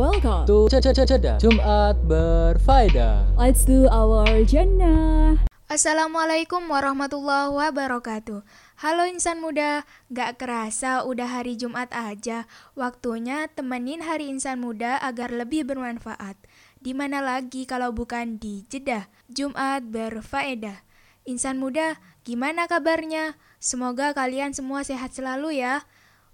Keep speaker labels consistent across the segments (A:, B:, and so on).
A: welcome.
B: To Ceda Jumat Berfaedah.
A: Let's do our jannah.
C: Assalamualaikum warahmatullahi wabarakatuh. Halo insan muda, gak kerasa udah hari Jumat aja. Waktunya temenin hari insan muda agar lebih bermanfaat. Di mana lagi kalau bukan di Jeddah? Jumat berfaedah. Insan muda, gimana kabarnya? Semoga kalian semua sehat selalu ya.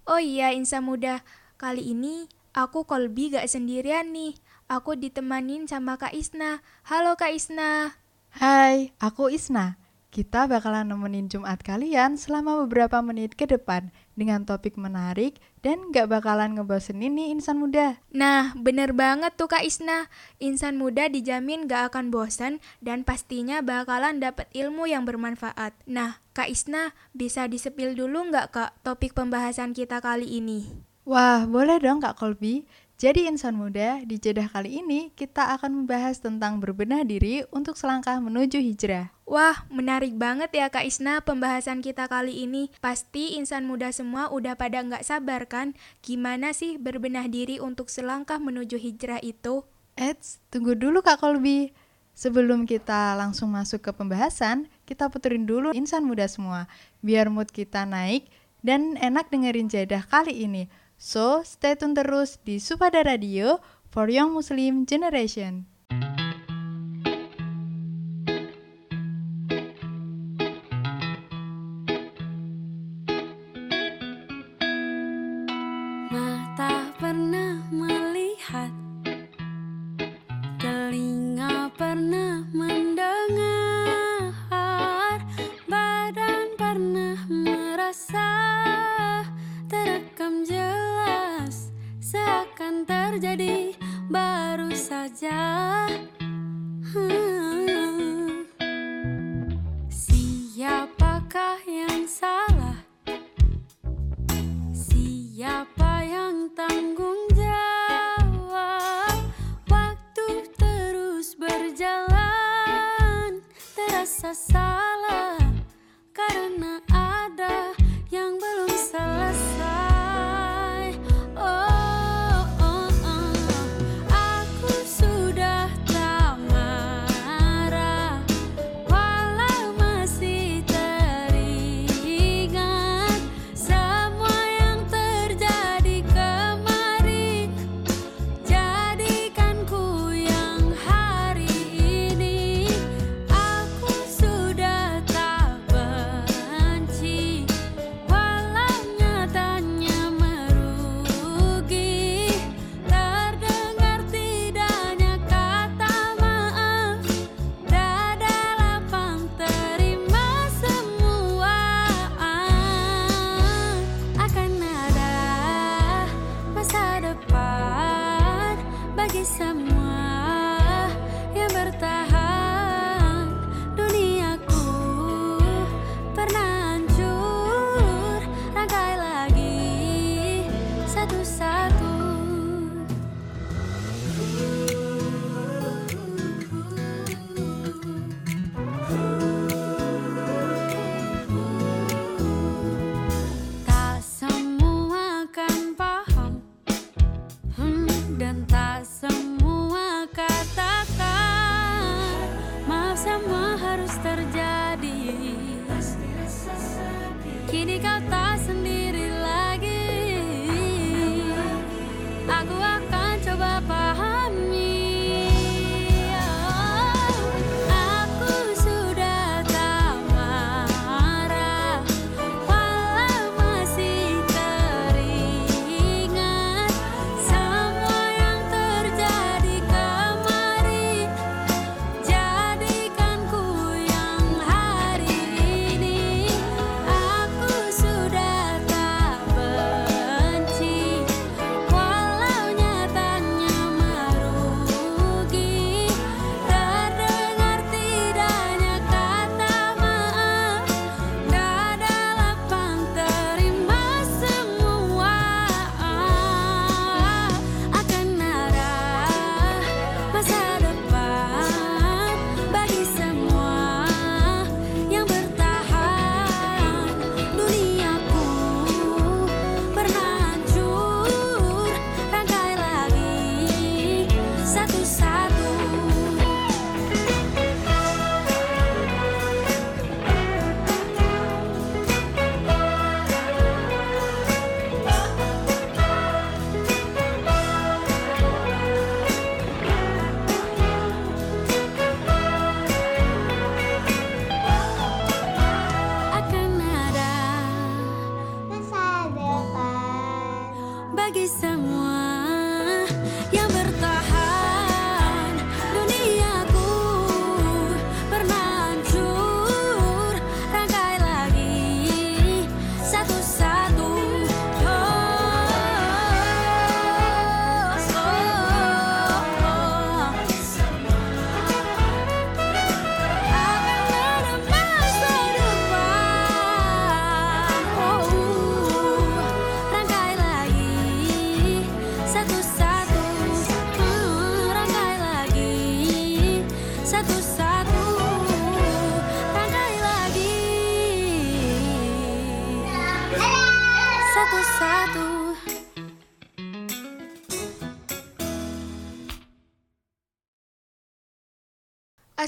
C: Oh iya insan muda, kali ini aku Kolbi gak sendirian nih Aku ditemanin sama Kak Isna Halo Kak Isna
D: Hai, aku Isna. Kita bakalan nemenin Jumat kalian selama beberapa menit ke depan dengan topik menarik dan gak bakalan ngebosenin nih insan muda.
C: Nah, bener banget tuh Kak Isna. Insan muda dijamin gak akan bosan dan pastinya bakalan dapet ilmu yang bermanfaat. Nah, Kak Isna bisa disepil dulu nggak Kak topik pembahasan kita kali ini?
D: Wah, boleh dong Kak Kolbi. Jadi insan muda, di jedah kali ini kita akan membahas tentang berbenah diri untuk selangkah menuju hijrah.
C: Wah, menarik banget ya Kak Isna pembahasan kita kali ini. Pasti insan muda semua udah pada nggak sabar kan? Gimana sih berbenah diri untuk selangkah menuju hijrah itu?
D: Eits, tunggu dulu Kak Kolbi. Sebelum kita langsung masuk ke pembahasan, kita puterin dulu insan muda semua, biar mood kita naik dan enak dengerin jedah kali ini. So, stay tune terus di Supada Radio for Young Muslim Generation.
E: Terasa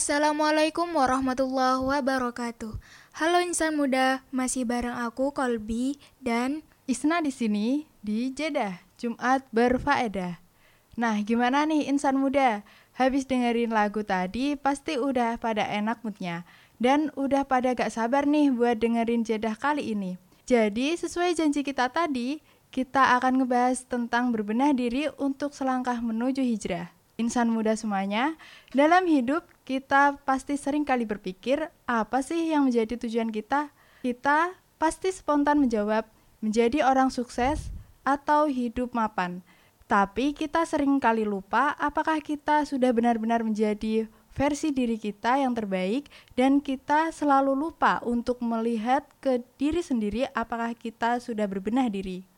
C: Assalamualaikum warahmatullahi wabarakatuh. Halo insan muda, masih bareng aku Kolbi dan
D: Isna di sini di Jeddah, Jumat berfaedah. Nah, gimana nih insan muda? Habis dengerin lagu tadi pasti udah pada enak moodnya dan udah pada gak sabar nih buat dengerin Jeddah kali ini. Jadi, sesuai janji kita tadi, kita akan ngebahas tentang berbenah diri untuk selangkah menuju hijrah. Insan muda semuanya, dalam hidup kita pasti sering kali berpikir apa sih yang menjadi tujuan kita? Kita pasti spontan menjawab menjadi orang sukses atau hidup mapan. Tapi kita sering kali lupa apakah kita sudah benar-benar menjadi versi diri kita yang terbaik dan kita selalu lupa untuk melihat ke diri sendiri apakah kita sudah berbenah diri.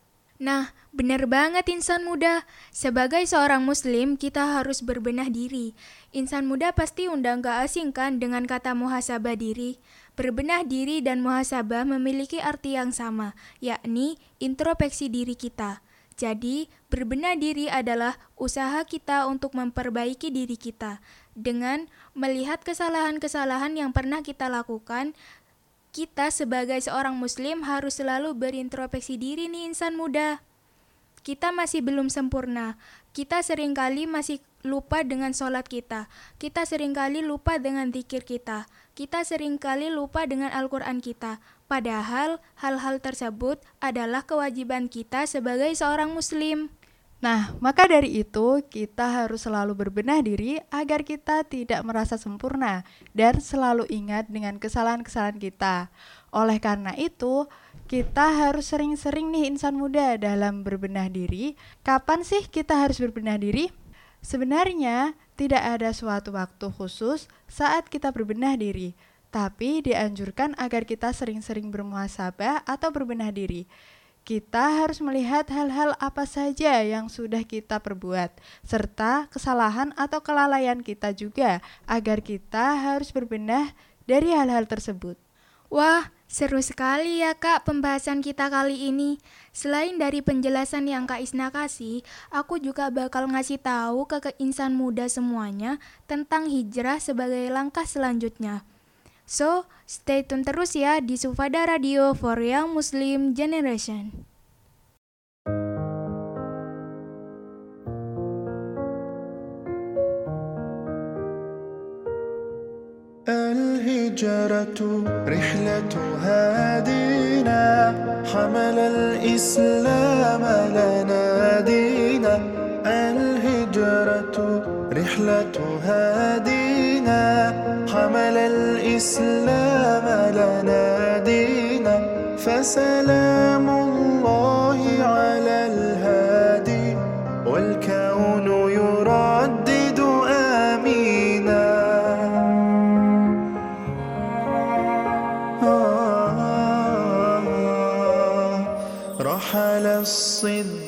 C: Nah, bener banget insan muda. Sebagai seorang muslim, kita harus berbenah diri. Insan muda pasti undang gak asing kan dengan kata muhasabah diri. Berbenah diri dan muhasabah memiliki arti yang sama, yakni introspeksi diri kita. Jadi, berbenah diri adalah usaha kita untuk memperbaiki diri kita. Dengan melihat kesalahan-kesalahan yang pernah kita lakukan, kita sebagai seorang muslim harus selalu berintrospeksi diri nih insan muda. Kita masih belum sempurna. Kita sering kali masih lupa dengan sholat kita. Kita sering kali lupa dengan zikir kita. Kita sering kali lupa dengan Al-Quran kita. Padahal hal-hal tersebut adalah kewajiban kita sebagai seorang muslim.
D: Nah, maka dari itu kita harus selalu berbenah diri agar kita tidak merasa sempurna dan selalu ingat dengan kesalahan-kesalahan kita. Oleh karena itu, kita harus sering-sering nih insan muda dalam berbenah diri. Kapan sih kita harus berbenah diri? Sebenarnya tidak ada suatu waktu khusus saat kita berbenah diri, tapi dianjurkan agar kita sering-sering bermuhasabah atau berbenah diri. Kita harus melihat hal-hal apa saja yang sudah kita perbuat, serta kesalahan atau kelalaian kita juga, agar kita harus berbenah dari hal-hal tersebut.
C: Wah, seru sekali ya kak pembahasan kita kali ini. Selain dari penjelasan yang kak Isna kasih, aku juga bakal ngasih tahu ke, ke insan muda semuanya tentang hijrah sebagai langkah selanjutnya. So, stay tune terus ya di Sufada Radio for Young Muslim Generation.
F: الهجرة رحلة هادينا حمل الإسلام لنا دينا الهجرة رحلة هادينا حمل الإسلام لنا دينا. فسلام الله على الهادي والكون يردد آمينا. رحل الصديق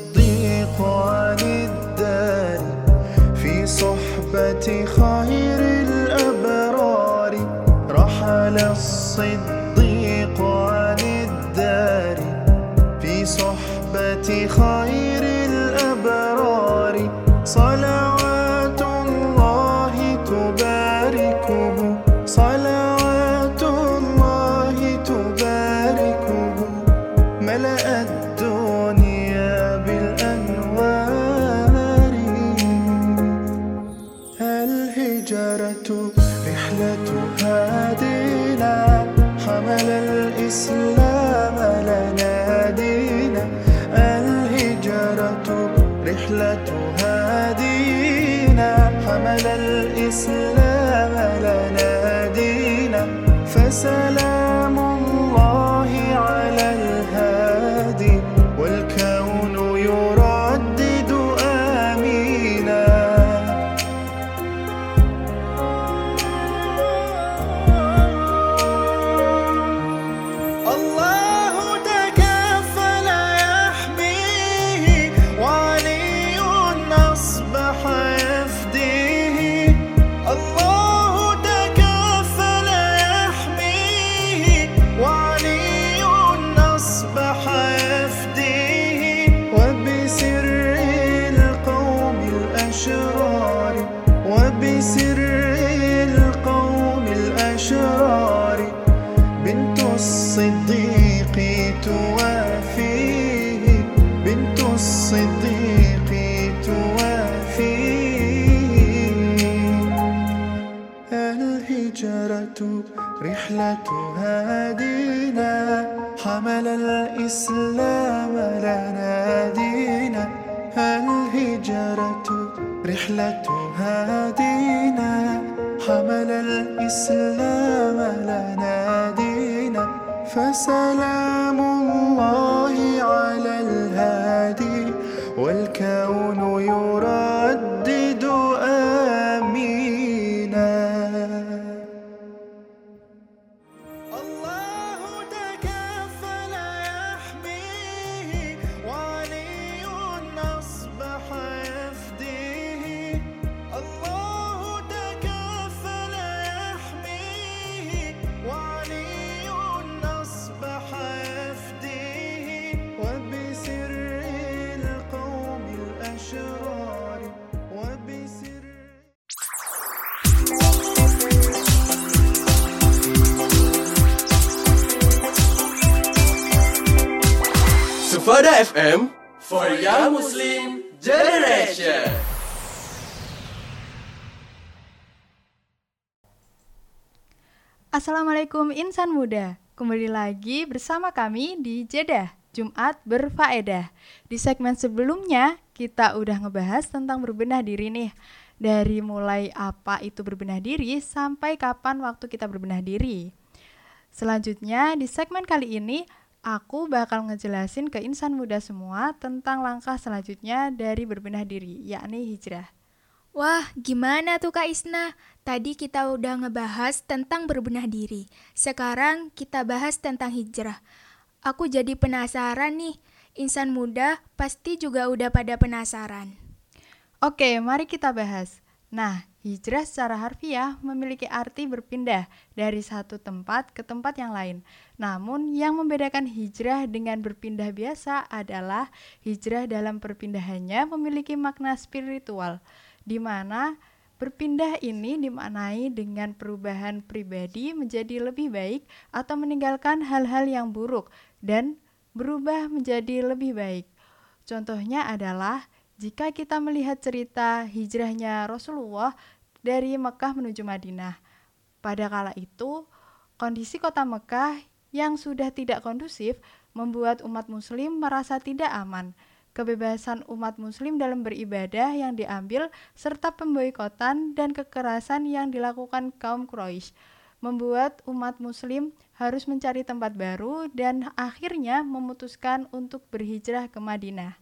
F: رحلة هادينا حمل الإسلام لنا دينا فسلام رحلة هادينا حمل الإسلام لنا دينا الهجرة رحلة هادينا حمل الإسلام لنا دينا فسلام الله على الهادي والكون
G: FM for Young Muslim Generation.
D: Assalamualaikum insan muda. Kembali lagi bersama kami di Jeddah Jumat berfaedah. Di segmen sebelumnya kita udah ngebahas tentang berbenah diri nih. Dari mulai apa itu berbenah diri sampai kapan waktu kita berbenah diri. Selanjutnya di segmen kali ini aku bakal ngejelasin ke insan muda semua tentang langkah selanjutnya dari berbenah diri, yakni hijrah.
C: Wah, gimana tuh Kak Isna? Tadi kita udah ngebahas tentang berbenah diri. Sekarang kita bahas tentang hijrah. Aku jadi penasaran nih. Insan muda pasti juga udah pada penasaran.
D: Oke, mari kita bahas. Nah, hijrah secara harfiah memiliki arti berpindah dari satu tempat ke tempat yang lain. Namun, yang membedakan hijrah dengan berpindah biasa adalah hijrah dalam perpindahannya memiliki makna spiritual, di mana berpindah ini dimaknai dengan perubahan pribadi menjadi lebih baik atau meninggalkan hal-hal yang buruk dan berubah menjadi lebih baik. Contohnya adalah jika kita melihat cerita hijrahnya Rasulullah dari Mekah menuju Madinah. Pada kala itu, kondisi kota Mekah yang sudah tidak kondusif membuat umat muslim merasa tidak aman. Kebebasan umat muslim dalam beribadah yang diambil serta pemboikotan dan kekerasan yang dilakukan kaum Quraisy membuat umat muslim harus mencari tempat baru dan akhirnya memutuskan untuk berhijrah ke Madinah.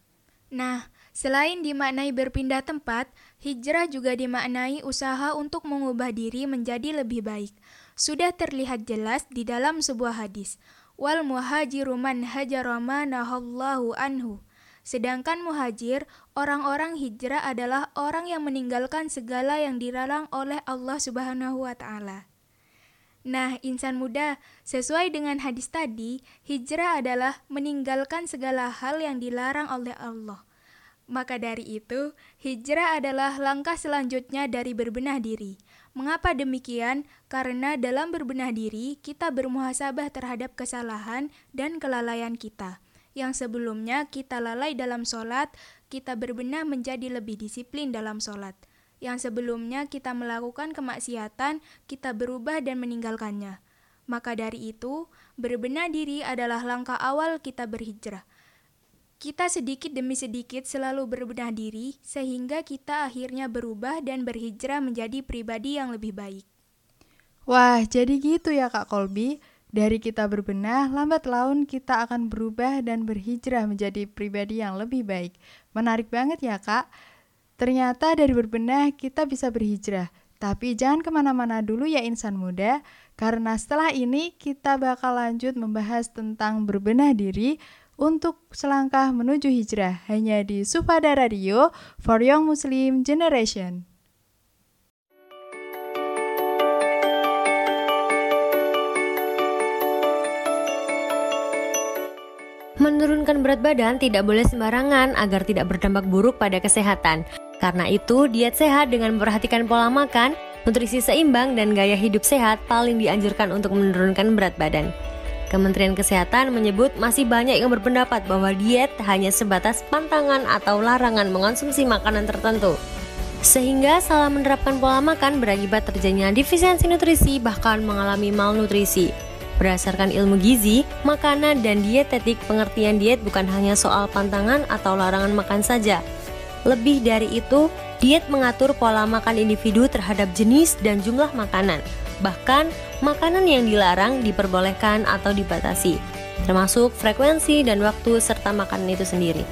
C: Nah, selain dimaknai berpindah tempat, hijrah juga dimaknai usaha untuk mengubah diri menjadi lebih baik. Sudah terlihat jelas di dalam sebuah hadis. Wal muhajiru man hajara ma nahallahu anhu. Sedangkan muhajir, orang-orang hijrah adalah orang yang meninggalkan segala yang dilarang oleh Allah Subhanahu wa taala. Nah, insan muda, sesuai dengan hadis tadi, hijrah adalah meninggalkan segala hal yang dilarang oleh Allah. Maka dari itu, hijrah adalah langkah selanjutnya dari berbenah diri. Mengapa demikian? Karena dalam berbenah diri, kita bermuhasabah terhadap kesalahan dan kelalaian kita. Yang sebelumnya kita lalai dalam sholat, kita berbenah menjadi lebih disiplin dalam sholat. Yang sebelumnya kita melakukan kemaksiatan, kita berubah dan meninggalkannya. Maka dari itu, berbenah diri adalah langkah awal kita berhijrah. Kita sedikit demi sedikit selalu berbenah diri, sehingga kita akhirnya berubah dan berhijrah menjadi pribadi yang lebih baik.
D: Wah, jadi gitu ya Kak Kolbi. Dari kita berbenah, lambat laun kita akan berubah dan berhijrah menjadi pribadi yang lebih baik. Menarik banget ya Kak. Ternyata dari berbenah kita bisa berhijrah. Tapi jangan ke mana-mana dulu ya insan muda, karena setelah ini kita bakal lanjut membahas tentang berbenah diri untuk selangkah menuju hijrah hanya di Sufada Radio for Young Muslim Generation.
E: Menurunkan berat badan tidak boleh sembarangan agar tidak berdampak buruk pada kesehatan. Karena itu, diet sehat dengan memperhatikan pola makan, nutrisi seimbang, dan gaya hidup sehat paling dianjurkan untuk menurunkan berat badan. Kementerian Kesehatan menyebut masih banyak yang berpendapat bahwa diet hanya sebatas pantangan atau larangan mengonsumsi makanan tertentu. Sehingga salah menerapkan pola makan berakibat terjadinya defisiensi nutrisi bahkan mengalami malnutrisi. Berdasarkan ilmu gizi, makanan, dan dietetik, pengertian diet bukan hanya soal pantangan atau larangan makan saja. Lebih dari itu, diet mengatur pola makan individu terhadap jenis dan jumlah makanan. Bahkan, makanan yang dilarang diperbolehkan atau dibatasi, termasuk frekuensi dan waktu serta makanan itu sendiri.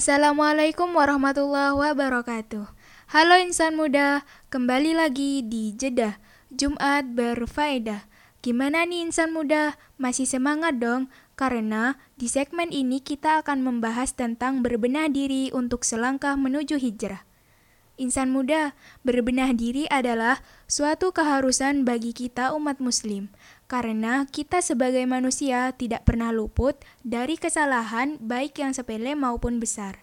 C: Assalamualaikum warahmatullahi wabarakatuh. Halo insan muda, kembali lagi di Jeddah Jumat berfaedah. Gimana nih insan muda? Masih semangat dong? Karena di segmen ini kita akan membahas tentang berbenah diri untuk selangkah menuju hijrah. Insan muda, berbenah diri adalah suatu keharusan bagi kita umat muslim. Karena kita sebagai manusia tidak pernah luput dari kesalahan baik yang sepele maupun besar.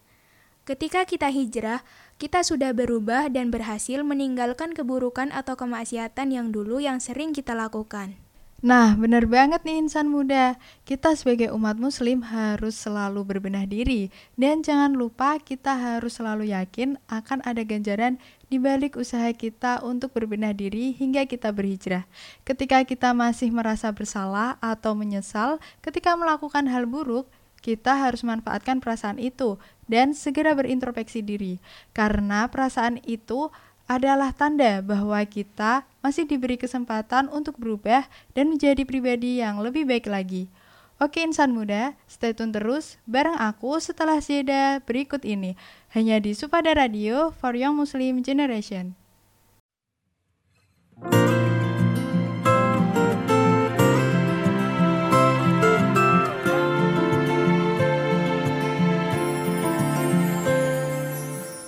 C: Ketika kita hijrah, kita sudah berubah dan berhasil meninggalkan keburukan atau kemaksiatan yang dulu yang sering kita lakukan.
D: Nah, benar banget nih insan muda. Kita sebagai umat muslim harus selalu berbenah diri. Dan jangan lupa kita harus selalu yakin akan ada ganjaran di balik usaha kita untuk berbenah diri hingga kita berhijrah. Ketika kita masih merasa bersalah atau menyesal ketika melakukan hal buruk, kita harus manfaatkan perasaan itu dan segera berintrospeksi diri. Karena perasaan itu adalah tanda bahwa kita masih diberi kesempatan untuk berubah dan menjadi pribadi yang lebih baik lagi. Oke insan muda, stay tune terus bareng aku setelah jeda berikut ini hanya di Supada Radio for Young Muslim Generation.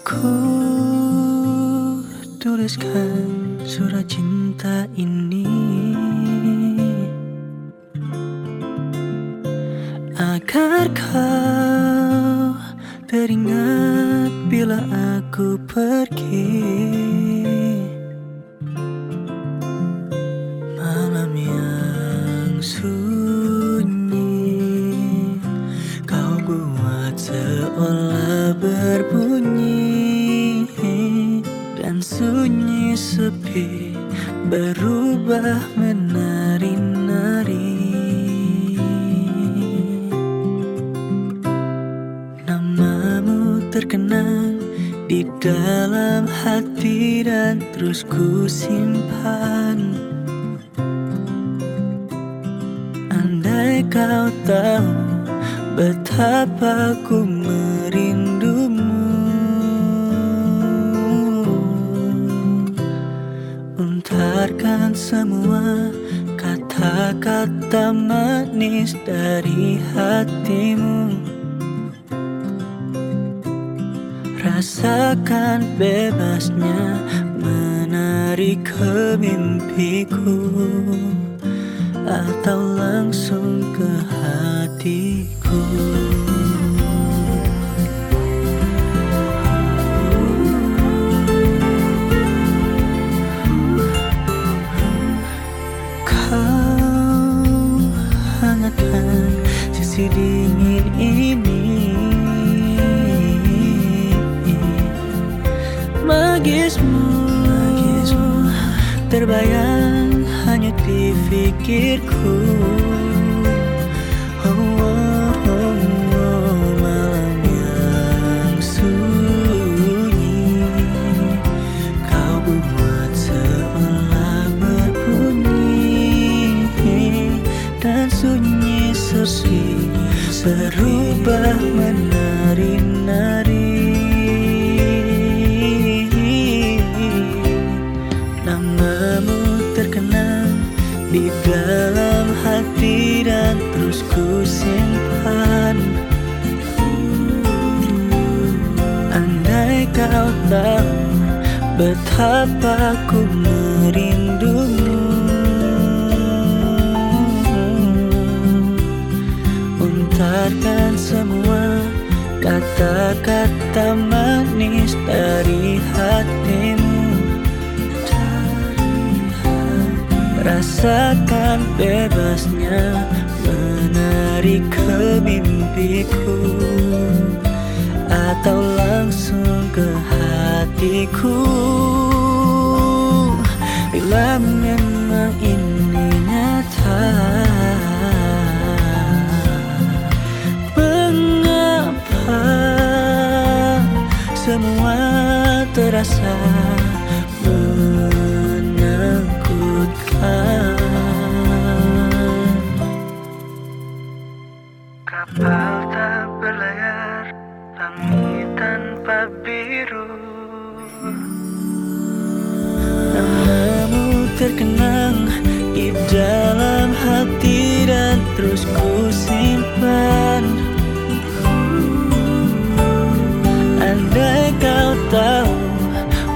H: Ku tuliskan surat cinta ini Agar kau teringat bila aku pergi. Malam yang sunyi Kau buat seolah berbunyi Dan sunyi sepi berubah menari-nari terkenang di dalam hati dan terus ku simpan. Andai kau tahu betapa ku merindumu. Untarkan semua kata-kata manis dari hatimu Rasakan bebasnya menari ke mimpiku Atau langsung ke hatiku. Kau hangatkan sisi dingin ini terbayang hanya di pikirku betapa ku merindumu? Untarkan semua kata-kata manis dari hatimu. Rasakan bebasnya menari ke mimpiku. Atau langsung ke hatiku Bila memang ini nyata Mengapa semua terasa dalam hati dan terus ku simpan. Andai kau tahu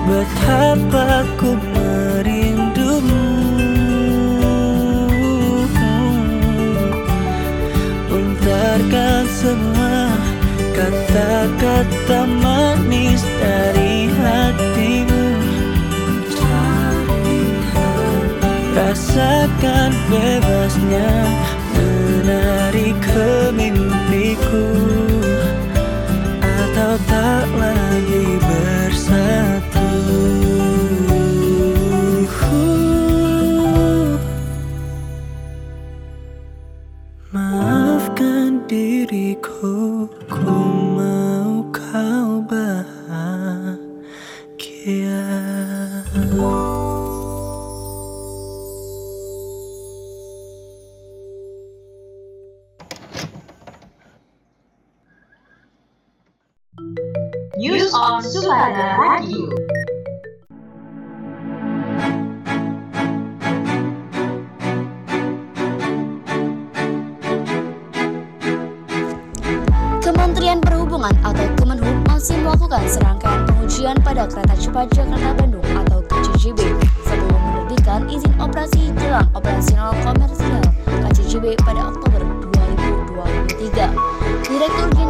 H: betapa ku merindumu. Untarkan semua kata-kata manis. Rasakan bebasnya menari ke mimpiku Atau tak lagi bersatu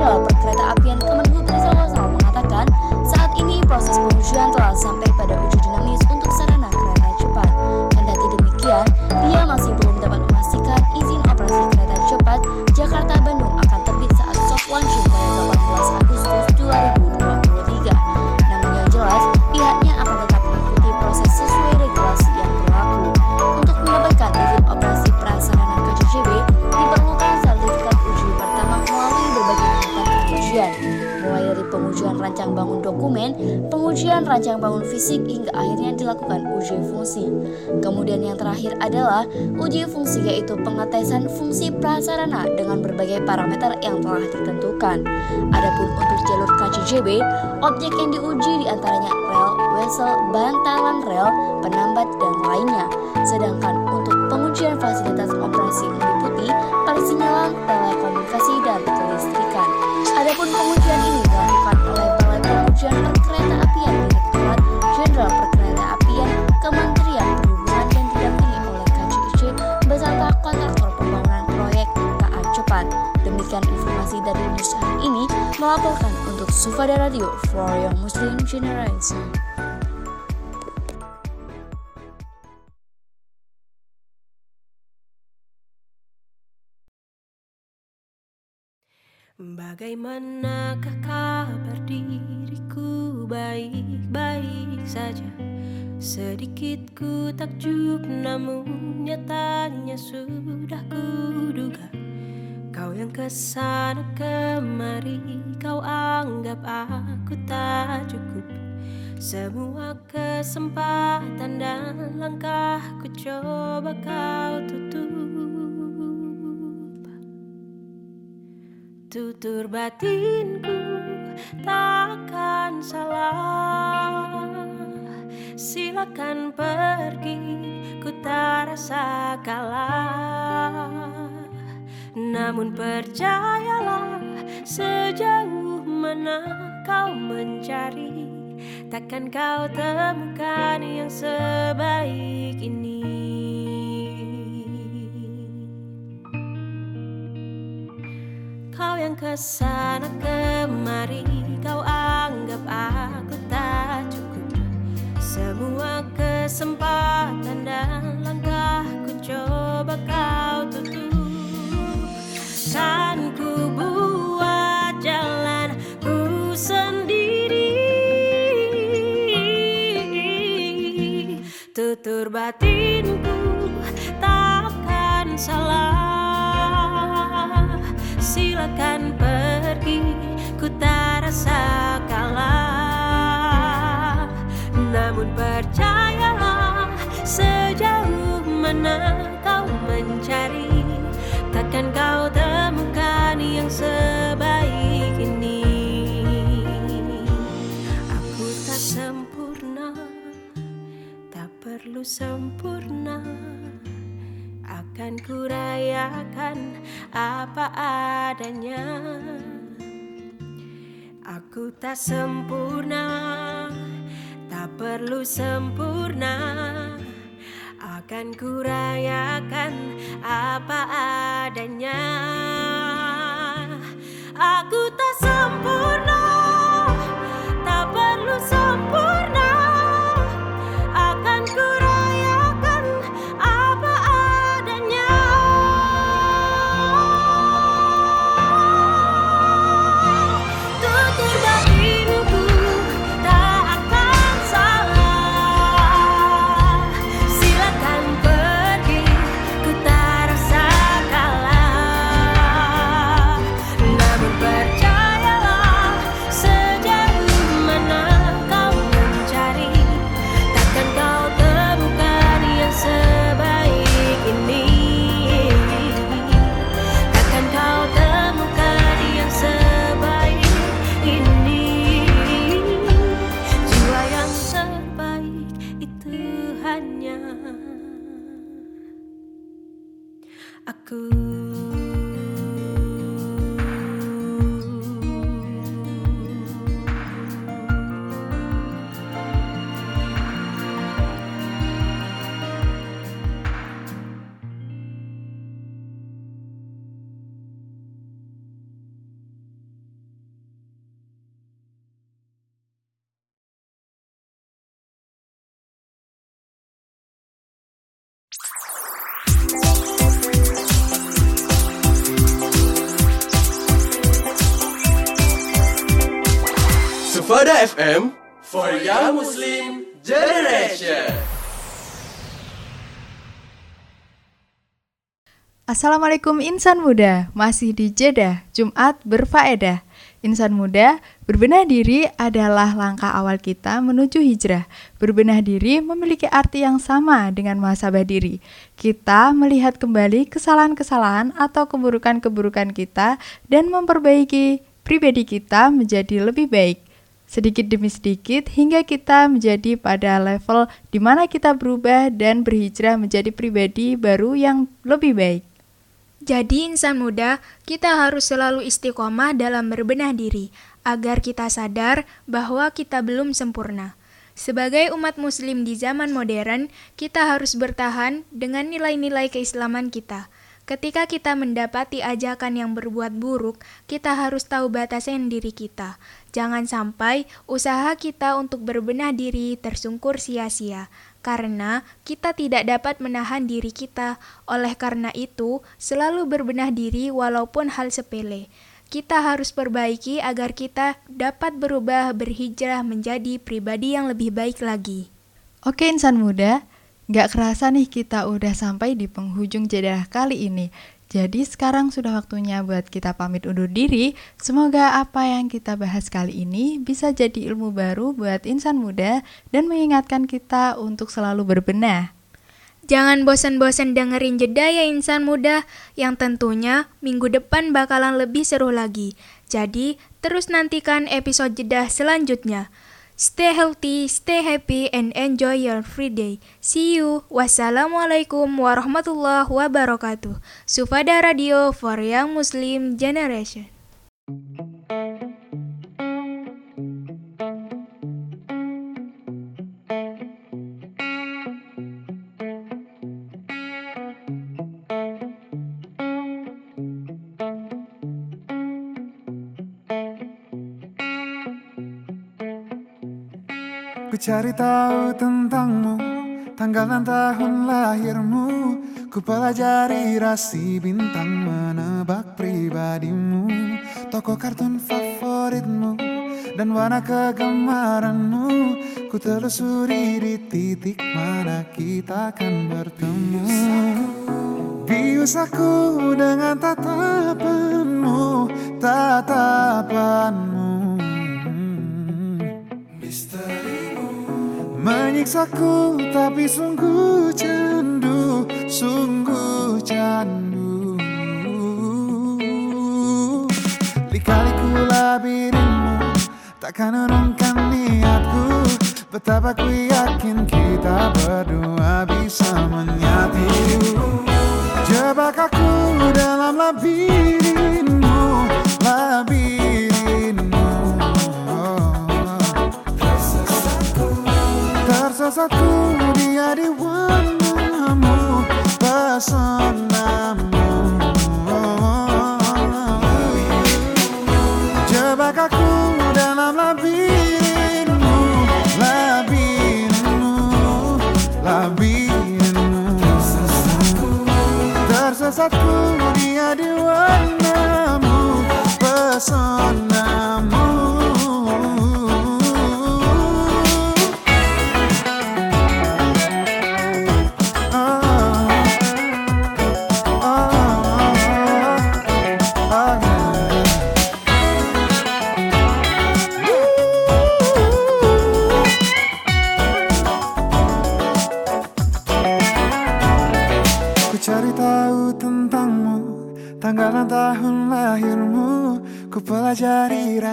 I: Jenderal Perkereta Apian Kemenhub rancang bangun fisik hingga akhirnya dilakukan uji fungsi. Kemudian yang terakhir adalah uji fungsi yaitu pengetesan fungsi prasarana dengan berbagai parameter yang telah ditentukan. Adapun untuk jalur KCJB, objek yang diuji di antaranya rel, wesel, bantalan rel, penambat, dan lainnya. Sedangkan untuk pengujian fasilitas operasi meliputi persinyalan, Demikian informasi dari hari ini melaporkan untuk Sufada Radio for Young Muslim Generation.
J: Bagaimanakah kabar diriku? Baik-baik saja. Sedikit ku takjub namun nyatanya sudah kuduga Kau yang ke sana kemari kau anggap aku tak cukup. Semua kesempatan dan langkah ku coba kau tutup. Tutur batinku takkan salah. Silakan pergi ku tak rasa kalah Namun percayalah sejauh mana kau mencari Takkan kau temukan yang sebaik ini. Kau yang ke sana kemari Kau anggap aku tak cukup. Semua kesempatan dan langkah Ku coba kau tutup Kan ku buat jalan ku sendiri. Tutur batinku takkan salah. Silakan pergi ku tak rasa kalah. Namun percayalah sejauh mana kau mencari sebaik ini. Aku tak sempurna Tak perlu sempurna. Akan kurayakan apa adanya. Aku tak sempurna Tak perlu sempurna. Akan kurayakan apa adanya Aku tak sempurna
G: aku FM for Young Muslim Generation.
D: Assalamualaikum insan muda, masih di Jeddah, Jumat berfaedah. Insan muda, berbenah diri adalah langkah awal kita menuju hijrah. Berbenah diri memiliki arti yang sama dengan muhasabah diri. Kita melihat kembali kesalahan-kesalahan atau keburukan-keburukan kita dan memperbaiki pribadi kita menjadi lebih baik. Sedikit demi sedikit hingga kita menjadi pada level di mana kita berubah dan berhijrah menjadi pribadi baru yang lebih baik.
C: Jadi insan muda, kita harus selalu istiqomah dalam berbenah diri, agar kita sadar bahwa kita belum sempurna. Sebagai umat muslim di zaman modern, kita harus bertahan dengan nilai-nilai keislaman kita. Ketika kita mendapati ajakan yang berbuat buruk, kita harus tahu batasan diri kita. Jangan sampai usaha kita untuk berbenah diri tersungkur sia-sia karena kita tidak dapat menahan diri kita. Oleh karena itu, selalu berbenah diri walaupun hal sepele. Kita harus perbaiki agar kita dapat berubah berhijrah menjadi pribadi yang lebih baik lagi.
D: Oke insan muda, gak kerasa nih kita udah sampai di penghujung jeda kali ini. Jadi sekarang sudah waktunya buat kita pamit undur diri. Semoga apa yang kita bahas kali ini bisa jadi ilmu baru buat insan muda dan mengingatkan kita untuk selalu berbenah.
C: Jangan bosan-bosan dengerin jeda ya insan muda, yang tentunya minggu depan bakalan lebih seru lagi. Jadi, terus nantikan episode jeda selanjutnya. Stay healthy, stay happy, and enjoy your free day. See you. Wassalamualaikum warahmatullahi wabarakatuh. Sufada Radio for Young Muslim Generation.
K: Cari tahu tentangmu Tanggal dan tahun lahirmu. Ku pelajari rasi bintang Menebak pribadimu. Toko kartun favoritmu Dan warna kegemaranmu. Ku telusuri di titik mana kita akan bertemu. Bius aku dengan tatapanmu Tatapanmu Menyiksaku tapi sungguh candu Sungguh candu. Lika-liku labirinmu Takkan urungkan niatku. Betapa ku yakin kita berdua bisa menyatu. Jebak aku dalam labirinmu Labirinmu Tersesatku dia di warnamu Pesonamu Jebak aku dalam labirinmu Labirinmu Labirinmu Tersesatku dia di warnamu Pesonamu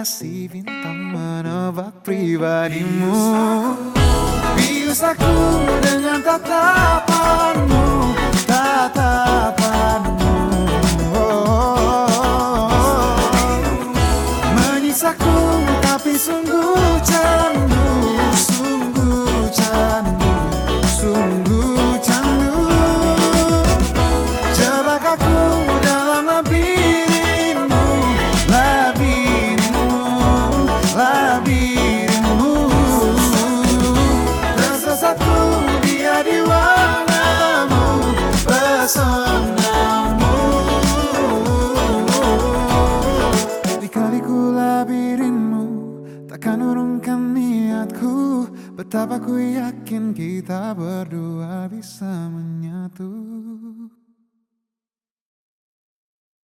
K: rasi bintang Menebak pribadimu. Bius aku dengan tatapanmu Betapa ku yakin kita berdua